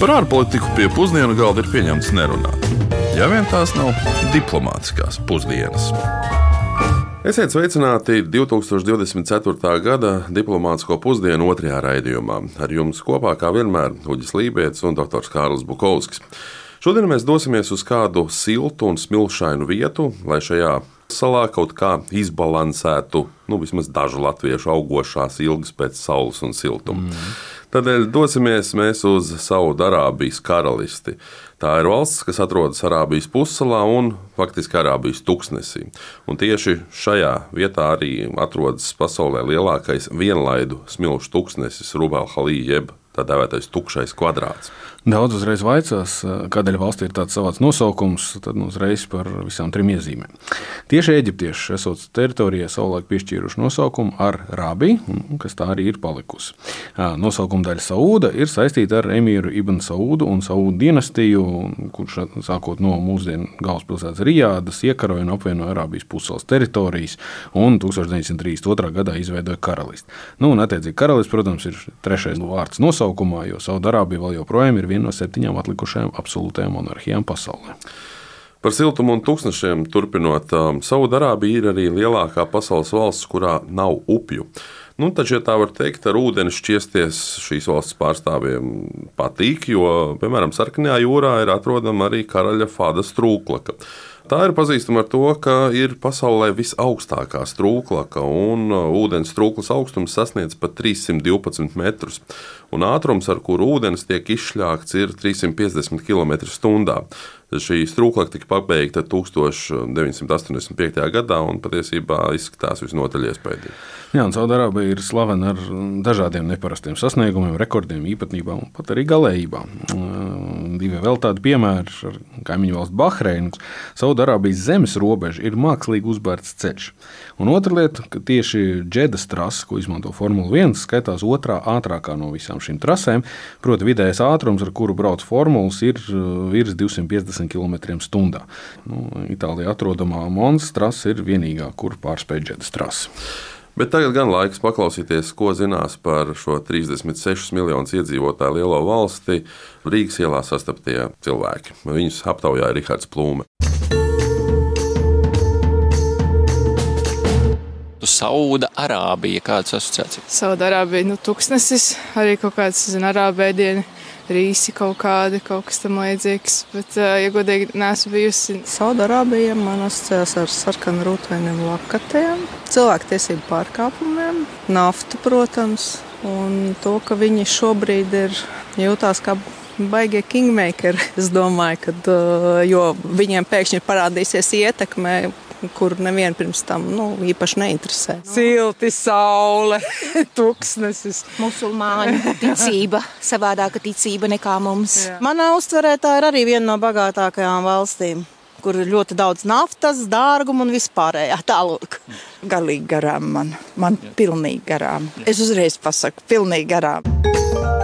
Par ārpolitiku pie pusdienu galda ir pieņemts nerunāt. Ja vien tās nav diplomātiskās pusdienas. Esiet sveicināti 2024. gada diplomātsko pusdienu otrajā raidījumā. Ar jums kopā, kā vienmēr, Uģis Lībijams un dr. Kārlis Bukovskis. Šodien mēs dosimies uz kādu siltu un smilšainu vietu, lai šajā salā kaut kā izbalansētu nu, vismaz dažu latviešu augošās ilgas pēc saules un siltuma. Mm. Tādēļ dosimies mēs uz Saudārābijas karalisti. Tā ir valsts, kas atrodas Arābijas pussalā un faktiski Arābijas tuksnesī. Un tieši šajā vietā arī atrodas pasaulē lielākais vienlaidu smilšu tuksnesis Rubelhalī jeb tā dēvētais tukšais kvadrāts. Daudz uzreiz vaicās, kādēļ valstī ir tāds savāds nosaukums, tad nu uzreiz par visām trim iezīmēm. Tieši eģiptieši esot teritorijai savulaik piešķīruši nosaukumu ar Rābi, kas tā arī ir palikusi. Nosaukuma daļa Saūda ir saistīta ar emīru Ibn Saūdu un Saūdu dinastiju, kurš sākot no mūsdienu galvaspilsētas Rijādas iekaroja un apvienoja Arābijas pussalas teritorijas un 1932. gadā izveidoja karalisti. Nu, un, attiecīgi, karalists, protams, ir trešais vārds nosaukumā, jo Saudārābija vēl joprojām ir viena no septiņām atlikušajām absolūtajām monarhijām pasaulē. Par siltumu un tūkstošiem turpinot, um, Saudārābija ir arī lielākā pasaules valsts, kurā nav upju. Nu, taču, ja tā var teikt, ar ūdeni šķiesties šīs valsts pārstāvjiem patīk, jo, piemēram, Sarkanajā jūrā ir atrodama arī karaļa Fāda strūklaka. Tā ir pazīstama ar to, ka ir pasaulē visaugstākā strūklaka, un uh, ūdens strūklas augstums sasniedz pat 312 metrus un ātrums, ar kuru ūdens tiek izšļākts, ir 350 km/h. Šī strūklaka tika pabeigta 1985. gadā un patiesībā izskatās visnotaļ iespaidīgi. Jā, un Saudārābija ir slavena ar dažādiem neparastiem sasniegumiem, rekordiem, īpatnībām un pat arī galējībām. Divi vēl tādi piemēri ar kaimiņu valsts Bahreinu. Saudārābijas zemes robeža ir mākslīgi uzbērts ceļš. Un otra lieta, ka tieši džedas trase, ko izmanto Formula 1, skaitās otrā ātrākā no visām šīm trasēm. Proti, vidējais ātrums, ar kuru brauc formulas, ir virs 250 km/h. Nu, Itālijā atrodamā Monza trase ir vienīgā, kur pārspēj džedas trasi. Bet tagad gan laiks paklausīties, ko zinās par šo 36 miljonus iedzīvotāju lielo valsti Rīgas ielā sastaptie cilvēki. Viņus aptaujāja Rihards Plūme. Sauda Arābija, kādas asociācijas? Sauda Arābija, nu, tuksnesis, arī kaut kāds, zinu, arābēdieni, rīsi kaut kādi, kaut kas tam līdzīgs, bet, ja godīgi, neesmu bijusi. Sauda Arābija man asociējās ar sarkanu rūtainiem lakatiem, cilvēktiesību pārkāpumiem, naftu, protams, un to, ka viņi šobrīd ir jūtās kā baigie kingmakeri. Es domāju, ka jo viņiem pēkšņi parādīsies ietekme kur nevienu pirms tam nu, īpaši neinteresē. Silti, saule, tūkstnesis. Musulmaņu ticība, savādāka ticība nekā mums. Jā. Manā uztverē tā ir arī viena no bagātākajām valstīm kur ir ļoti daudz naftas, dārguma un vispārējā tālāk. Galīgi garām man, man pilnīgi garām. Es uzreiz pasaku, pilnīgi garām.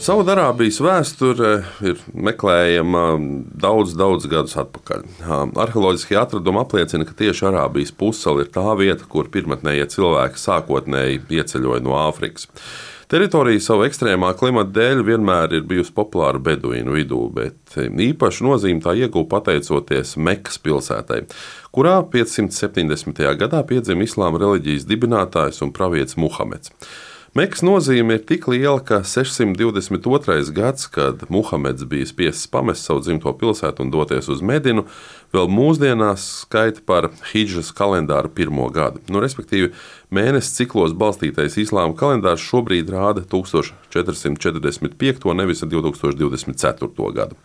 Saudārābijas vēsture ir meklējama daudz, daudz gadus atpakaļ. Arheoloģiskie atradumi apliecina, ka tieši Arābijas pussala ir tā vieta, kur pirmotnējie cilvēki sākotnēji ieceļoja no Āfrikas. Teritorija savu ekstrēmā klimata dēļ vienmēr ir bijusi populāra beduīnu vidū, bet īpašu nozīmi tā ieguva pateicoties Mekas pilsētai, kurā 570. gadā piedzima islāma reliģijas dibinātājs un pravietis Muhameds. Mekas nozīme ir tik liela, ka 622. gads, kad Muhameds bija spiests pamest savu dzimto pilsētu un doties uz Medinu, vēl mūsdienās skaita par Hidžas kalendāra pirmo gadu. Nu, respektīvi, mēnesis ciklos balstītais islāma kalendārs šobrīd rāda 1445. nevis 2024. gadu.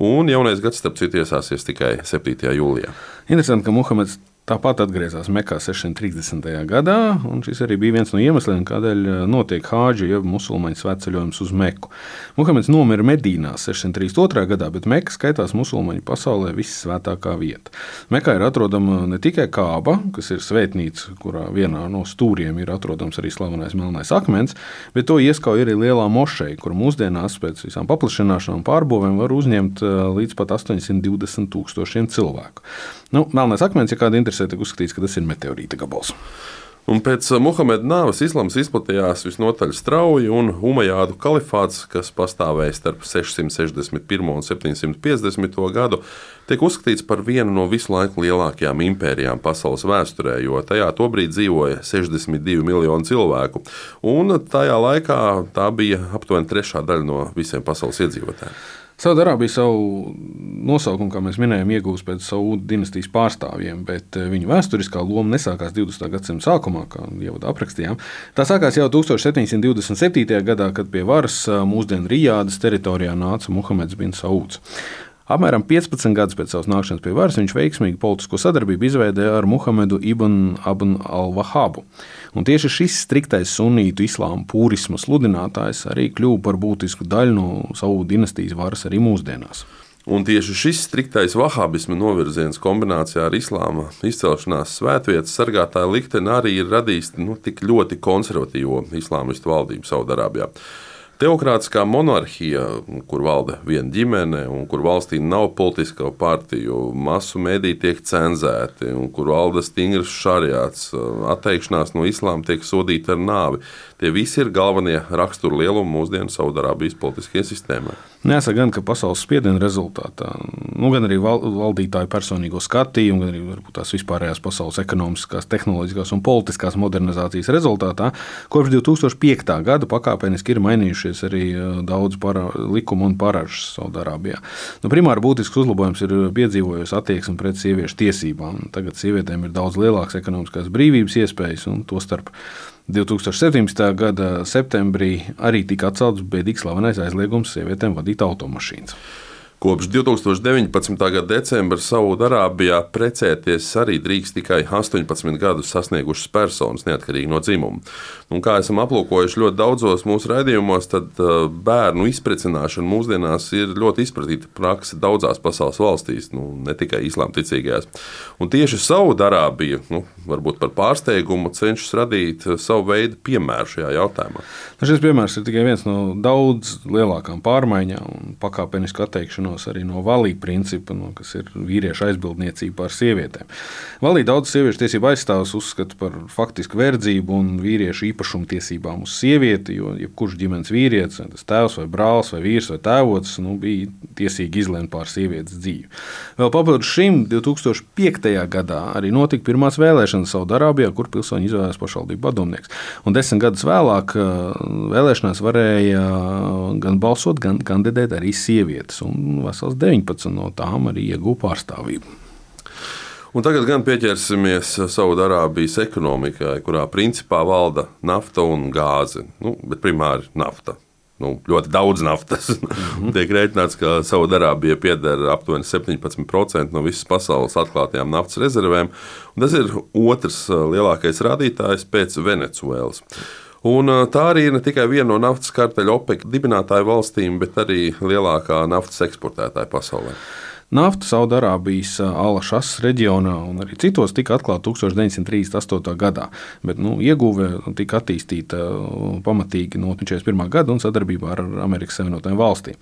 Un jaunais gads, starp citu, iesāksies tikai 7. jūlijā. Interesanti, ka Muhameds Tāpat atgriezās Mekā 630. gadā, un šis arī bija viens no iemesliem, kādēļ eh, notiek hāģi, jeb musulmaņu svētceļojums uz Meku. Muhameds nomira Medīnā 632. gadā, bet Meka skaitās musulmaņu pasaulē vissvētākā vieta. Mekā ir atrodama ne tikai kāba, kas ir svētnīca, kurā vienā no stūriem ir atrodams arī slavenais melnais akmens, bet to ieskauj arī lielā mošeja, kur mūsdienās pēc visām paplašināšanām pārbūvēm var uzņemt eh, līdz pat 820 tūkstošiem cilvēku. Nu, melnais akmens, ja kāda interesē, tiek uzskatīts, ka tas ir meteorīta gabals. Un pēc Muhameda nāves islāms izplatījās visnotaļ strauji, un Umajādu kalifāts, kas pastāvēja starp 661 un 750 gadu, tiek uzskatīts par vienu no visu laiku lielākajām impērijām pasaules vēsturē, jo tajā tobrīd dzīvoja 62 miljoni cilvēku, un tajā laikā tā bija aptuveni trešā daļa no visiem pasaules iedzīvotājiem. Saudārābija savu nosaukumu, kā mēs minējām, iegūst pēc savu dinastijas pārstāvjiem, bet eh, viņu vēsturiskā loma nesākās 20. gadsimta sākumā, kā jau aprakstījām. Tā sākās jau 1727. gadā, kad pie varas eh, mūsdienu Rijādas teritorijā nāca Muhameds bin Sauds. Apmēram 15 gadus pēc savas nākšanas pie varas viņš veiksmīgi politisko sadarbību izveidēja ar Muhamedu Ibn Abn al-Wahabu. Un tieši šis striktais sunītu islāma pūrisma sludinātājs arī kļuva par būtisku daļu no savu dinastijas varas arī mūsdienās. Un tieši šis striktais vahābisma novirziens kombinācijā ar islāma izcelšanās svētvietas sargātāju likteni arī ir radījis nu, tik ļoti konservatīvo islāmistu valdību Saudārābijā. Teokrātiskā monarhija, kur valda viena ģimene, un kur valstī nav politisko partiju, masu mediji tiek cenzēti, un kur valda stingrs šariāts, atteikšanās no islāma tiek sodīta ar nāvi. Tie visi ir galvenie raksturu lielumi mūsdienu Saudārābijas politiskajai sistēmai. Jāsaka, gan ka pasaules spiediena rezultātā, nu, gan arī val, valdītāju personīgo skatījumu, gan arī tās vispārējās pasaules ekonomiskās, tehnoloģiskās un politiskās modernizācijas rezultātā, kopš 2005. gada pakāpeniski ir mainījušies arī daudz para, likumu un paražas Saudārābijā. Nu, primāri būtisks uzlabojums ir piedzīvojusi attieksme pret sieviešu tiesībām. Tagad sievietēm ir daudz lielākas ekonomiskās brīvības iespējas un to starp 2017. gada septembrī arī tika atcelts bēdīgs slavenais aizliegums sievietēm vadīt automašīnas. Kopš 2019. gada decembra Saudārābijā precēties arī drīkst tikai 18 gadus sasniegušas personas, neatkarīgi no dzimuma. Un kā esam aplūkojuši ļoti daudzos mūsu raidījumos, tad uh, bērnu izprecināšana mūsdienās ir ļoti izplatīta praksa daudzās pasaules valstīs, nu, ne tikai islāmticīgajās. Un tieši Saudārābija, nu, varbūt par pārsteigumu, cenšas radīt savu veidu piemēru šajā jautājumā. Nu, šis piemērs ir tikai viens no daudz lielākām pārmaiņām un pakāpenisku atteikšanos atteikšanos arī no valīja principa, no, kas ir vīriešu aizbildniecība pār sievietēm. Valīja daudz sieviešu tiesību aizstāvus uzskata par faktisku verdzību un vīriešu īpašumtiesībām uz sievieti, jo jebkurš ģimenes vīrietis, tas tēvs vai brālis vai vīrs vai tēvots, nu, bija tiesīgi izlemt pār sievietes dzīvi. Vēl papildus šim 2005. gadā arī notika pirmās vēlēšanas Saudārābijā, kur pilsoņi izvēlējās pašvaldību padomnieks. Un desmit gadus vēlāk vēlēšanās varēja gan balsot, gan kandidēt arī sievietes. Un vesels 19 no tām arī ieguva pārstāvību. Un tagad gan pieķersimies Saudārābijas ekonomikai, kurā principā valda nafta un gāze, nu, bet primāri nafta. Nu, ļoti daudz naftas. Mm -hmm. Tiek rēķināts, ka Saudārābija pieder aptuveni 17% no visas pasaules atklātajām naftas rezervēm. Tas ir otrs lielākais rādītājs pēc Venecuēlas. Un tā arī ir ne tikai viena no naftas karteļa OPEC dibinātāju valstīm, bet arī lielākā naftas eksportētāja pasaulē. Nafta Saudārābijas Alašas reģionā un arī citos tika atklāta 1938. gadā, bet nu, ieguve tika attīstīta pamatīgi no 41. gada un sadarbībā ar Amerikas Savienotajām valstīm.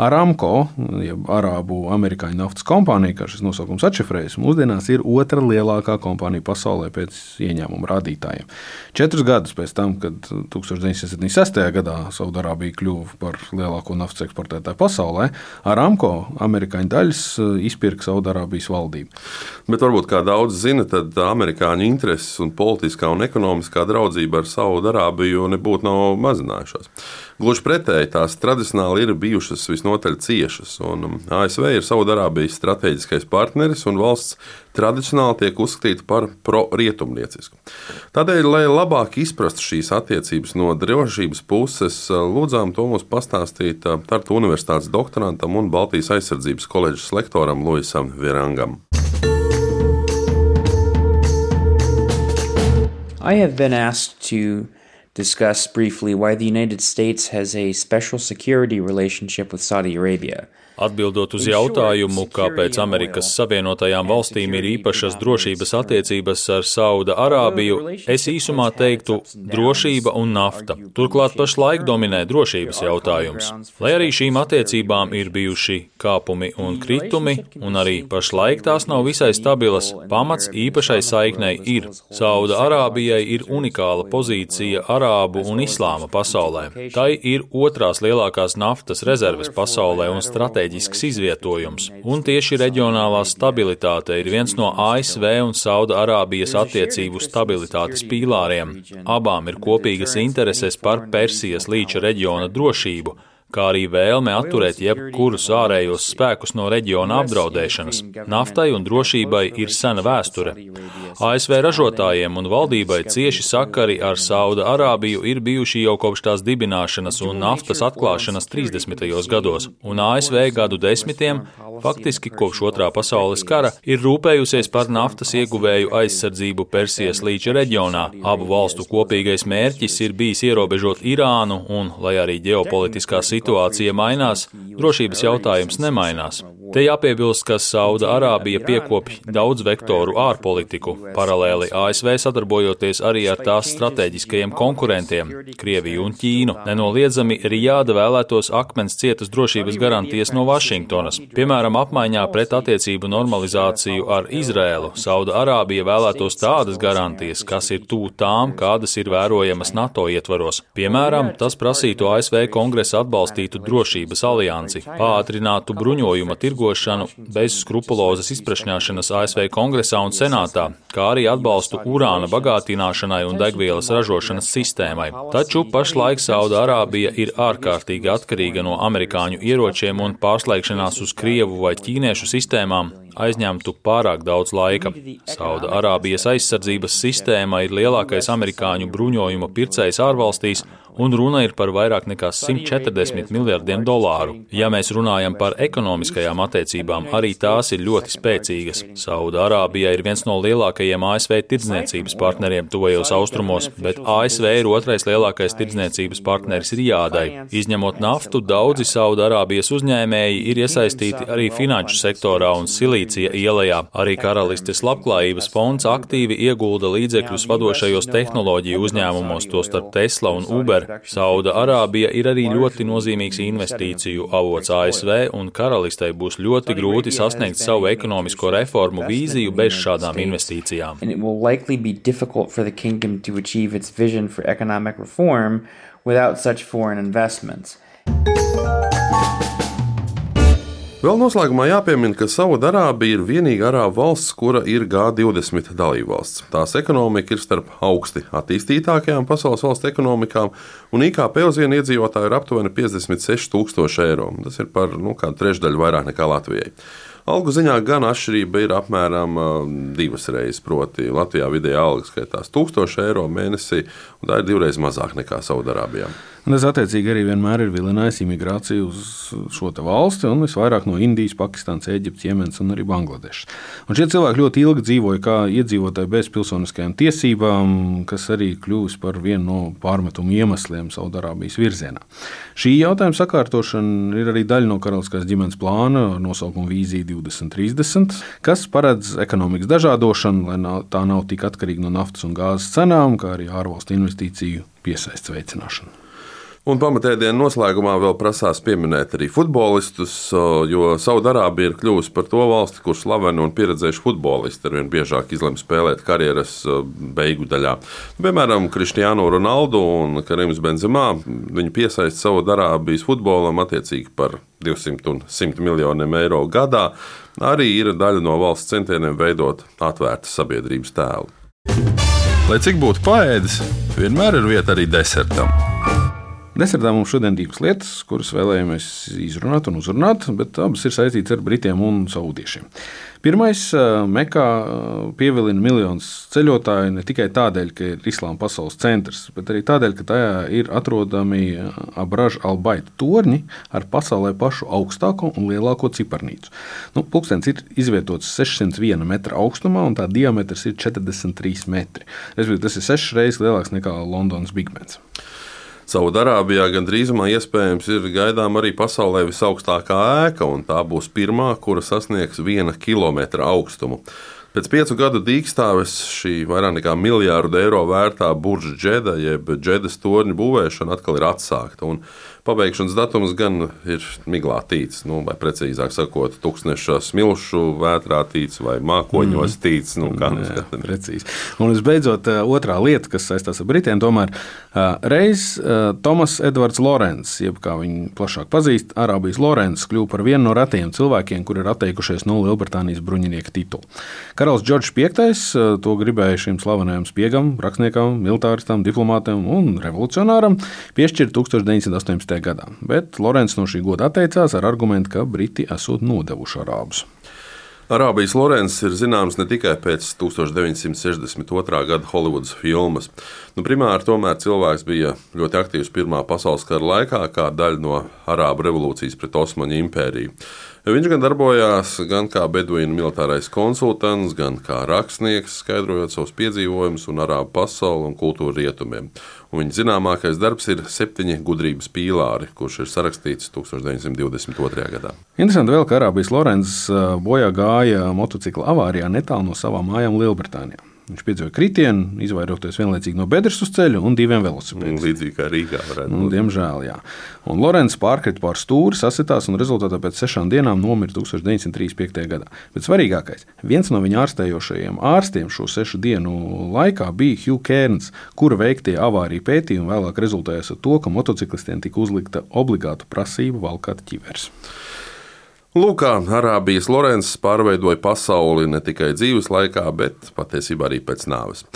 Aramco, jeb Arābu Amerikāņu naftas kompānija, kā šis nosaukums atšifrējas, mūsdienās ir otra lielākā kompānija pasaulē pēc ieņēmuma rādītājiem. Četrus gadus pēc tam, kad 1976. gadā Saudārābija kļuva par lielāko naftas eksportētāju pasaulē, Aramco amerikāņu daļas Eh, izpirka Saudārābijas valdība. Bet varbūt kā daudz zina, tad amerikāņu intereses un politiskā un ekonomiskā draudzība ar Saudārābiju nebūtu nav mazinājušās. Gluži pretēji, tās tradicionāli ir bijušas visnotaļ ciešas. Um, ASV ir Saudārābijas strateģiskais partneris un valsts tradicionāli tiek uzskatīta par pro-rietumniecisku. Tādēļ, lai labāk izprastu šīs attiecības no drošības puses, lūdzām to mums pastāstīt uh, Tartu Universitātes doktorantam un Baltijas aizsardzības koledžas lektoram Luisam Virangam. I have been asked to discuss briefly why the United States has a special security relationship with Saudi Arabia. Atbildot uz jautājumu, kāpēc Amerikas Savienotajām valstīm ir īpašas drošības attiecības ar Sauda Arābiju, es īsumā teiktu drošība un nafta. Turklāt pašlaik dominē drošības jautājums. Lai arī šīm attiecībām ir bijuši kāpumi un kritumi, un arī pašlaik tās nav visai stabilas, pamats īpašai saiknei ir. Sauda Arābijai ir unikāla pozīcija Arābu un Islāma pasaulē. Tai ir otrās lielākās naftas rezerves pasaulē un stratēģisks izvietojums. Un tieši reģionālā stabilitāte ir viens no ASV un Sauda Arābijas attiecību stabilitātes pīlāriem. Abām ir kopīgas intereses par Persijas līča reģiona drošību kā arī vēlme atturēt jebkurus ārējos spēkus no reģiona apdraudēšanas. Naftai un drošībai ir sena vēsture. ASV ražotājiem un valdībai cieši sakari ar Sauda Arābiju ir bijuši jau kopš tās dibināšanas un naftas atklāšanas 30. gados, un ASV gadu desmitiem, faktiski kopš otrā pasaules kara, ir rūpējusies par naftas ieguvēju aizsardzību Persijas līča reģionā. Abu valstu kopīgais mērķis ir bijis ierobežot Irānu, un, lai arī ģeopolitiskā situācija mainās, drošības jautājums nemainās. Te jāpiebilst, ka Sauda Arābija piekopja daudz vektoru ārpolitiku, paralēli ASV sadarbojoties arī ar tās strateģiskajiem konkurentiem - Krieviju un Ķīnu. Nenoliedzami Rijāda vēlētos akmens cietas drošības garantijas no Vašingtonas. Piemēram, apmaiņā pret attiecību normalizāciju ar Izrēlu Sauda Arābija vēlētos tādas garantijas, kas ir tuvu tām, kādas ir vērojamas NATO ietvaros. Piemēram, tas prasītu ASV kongresa atbalstītu drošības aliansi, pātrinātu bruņojuma tirgošanu bez skrupulozas izprašņāšanas ASV kongresā un senātā, kā arī atbalstu urāna bagātināšanai un degvielas ražošanas sistēmai. Taču pašlaik Saudārābija ir ārkārtīgi atkarīga no amerikāņu ieročiem un pārslēgšanās uz Krievu vai Ķīniešu sistēmām aizņemtu pārāk daudz laika. Sauda Arābijas aizsardzības sistēma ir lielākais amerikāņu bruņojuma pircējs ārvalstīs, un runa ir par vairāk nekā 140 miljardiem dolāru. Ja mēs runājam par ekonomiskajām attiecībām, arī tās ir ļoti spēcīgas. Sauda Arābija ir viens no lielākajiem ASV tirdzniecības partneriem tuvajos austrumos, bet ASV ir otrais lielākais tirdzniecības partneris Rijādai. Izņemot naftu, daudzi Sauda Arābijas uzņēmēji ir iesaistīti arī finanšu sektorā un silīcija ielajā. Arī karalistes labklājības fonds aktīvi iegulda līdzekļus vadošajos tehnoloģiju uzņēmumos, tostarp Tesla un Uber, Sauda Arābija ir arī ļoti nozīmīgs investīciju avots ASV, un karalistei būs ļoti grūti sasniegt savu ekonomisko reformu vīziju bez šādām investīcijām. Without such foreign investments. Vēl noslēgumā jāpiemina, ka Saudārābija ir vienīgā arābu valsts, kura ir G20 dalībvalsts. Tās ekonomika ir starp augsti attīstītākajām pasaules valstu ekonomikām, un IKP uz vienu iedzīvotāju ir aptuveni 56,000 eiro. Tas ir par nu, kādu trešdaļu vairāk nekā Latvijai. Algu ziņā gan atšķirība ir apmēram divas reizes. Proti, Latvijā vidējā alga skaitās 1000 eiro mēnesī, un tā ir divreiz mazāk nekā Saudārābijā. Un tas attiecīgi arī vienmēr ir vilinājis imigrāciju uz šo valsti, un visvairāk no Indijas, Pakistānas, Eģiptes, Jemenas un arī Bangladešas. Un šie cilvēki ļoti ilgi dzīvoja kā iedzīvotāji bez pilsoniskajām tiesībām, kas arī kļuvis par vienu no pārmetumu iemesliem Saudārābijas virzienā. Šī jautājuma sakārtošana ir arī daļa no karaliskās ģimenes plāna ar nosaukumu Vīzija 2030, kas paredz ekonomikas dažādošanu, lai tā nav tik atkarīga no naftas un gāzes cenām, kā arī ārvalstu investīciju piesaistes veicināšanu. Un pamatēdienu noslēgumā vēl prasās pieminēt arī futbolistus, jo Saudārābija ir kļuvusi par to valsti, kur slaveni un pieredzējuši futbolisti arvien biežāk izlemj spēlēt karjeras beigu daļā. Piemēram, Kristiānu Ronaldu un Karims Benzemā. Viņi piesaista Saudārābijas futbolam attiecīgi par 200 un 100 miljoniem eiro gadā. Arī ir daļa no valsts centieniem veidot atvērtu sabiedrības tēlu. Lai cik būtu paēdis, vienmēr ir vieta arī desertam. Desertā mums šodien divas lietas, kuras vēlējāmies izrunāt un uzrunāt, bet abas ir saistītas ar Britiem un Saudiešiem. Pirmais, Mekā pievilina miljonus ceļotāju ne tikai tādēļ, ka ir Islāma pasaules centrs, bet arī tādēļ, ka tajā ir atrodami abražu albaita torņi ar pasaulē pašu augstāko un lielāko ciparnīcu. Nu, Pūkstens ir izvietots 601 metra augstumā, un tā diametrs ir 43 metri. Respektīvi, tas ir sešas reizes lielāks nekā Londonas Big Bens. Saudārābijā gandrīzumā iespējams ir gaidām arī pasaulē visaugstākā ēka, un tā būs pirmā, kura sasniegs viena kilometra augstumu. Pēc piecu gadu dīkstāves šī vairāk nekā miljārdu eiro vērtā burža džeda, jeb džedas torņa būvēšana atkal ir atsākta. Pabeigšanas datums gan ir miglā tīts, nu, vai precīzāk sakot, tūkstneša smilšu vētrā tīts vai mākoņos mm. tīts. Nu, kā Jā, precīzi. Un visbeidzot, otrā lieta, kas saistās ar Britiem, tomēr reiz Tomas Edvards Lorenz, jeb kā viņu plašāk pazīst, Arābijas Lorenz, kļuva par vienu no retajiem cilvēkiem, kur ir atteikušies no Lielbritānijas bruņinieka titula. Karalis Džordžs V to gribēja šim slavenajam spiegam, rakstniekam, militāristam, diplomātam un revolucionāram piešķirt 1918 gadā, bet Lorenz no šī goda atteicās ar argumentu, ka Briti esot nodevuši arābus. Arābijas Lorenz ir zināms ne tikai pēc 1962. gada Holivudas filmas. Nu, primāri tomēr cilvēks bija ļoti aktīvs Pirmā pasaules kara laikā, kā daļa no Arābu revolūcijas pret Osmaņu impēriju. Viņš gan darbojās gan kā beduīnu militārais konsultants, gan kā rakstnieks, skaidrojot savus piedzīvojumus un arābu pasauli un kultūru rietumiem. Un viņa zināmākais darbs ir septiņi gudrības pīlāri, kurš ir sarakstīts 1922. gadā. Interesanti vēl, ka Arābijas Lorenz bojā gāja motocikla avārijā netālu no savām mājām Lielbritānijā. Viņš piedzīvoja kritienu, izvairoties vienlaicīgi no bedres uz ceļa un diviem velosipēdiem. Līdzīgi kā Rīgā. Nu, diemžēl, jā. Un Lorenz pārkrita pār stūri, sasitās un rezultātā pēc sešām dienām nomira 1935. gadā. Bet svarīgākais, viens no viņa ārstējošajiem ārstiem šo sešu dienu laikā bija Hugh Kērns, kura veiktie avārija pētījumi vēlāk rezultējās ar to, ka motociklistiem tika uzlikta obligāta prasība valkāt ķivers. Lūk, Arābijas Lorenz pārveidoja pasauli ne tikai dzīves laikā, bet patiesībā arī pēc nāves.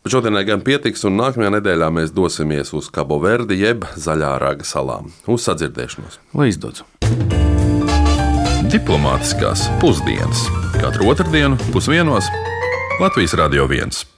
Bet šodienai gan pietiks, un nākamajā nedēļā mēs dosimies uz Cabo Verdi jeb Zaļā raga salām. Uz sadzirdēšanos! Lai izdodas! Diplomātiskās pusdienas katru otrdienu pusdienos Latvijas Radio 1.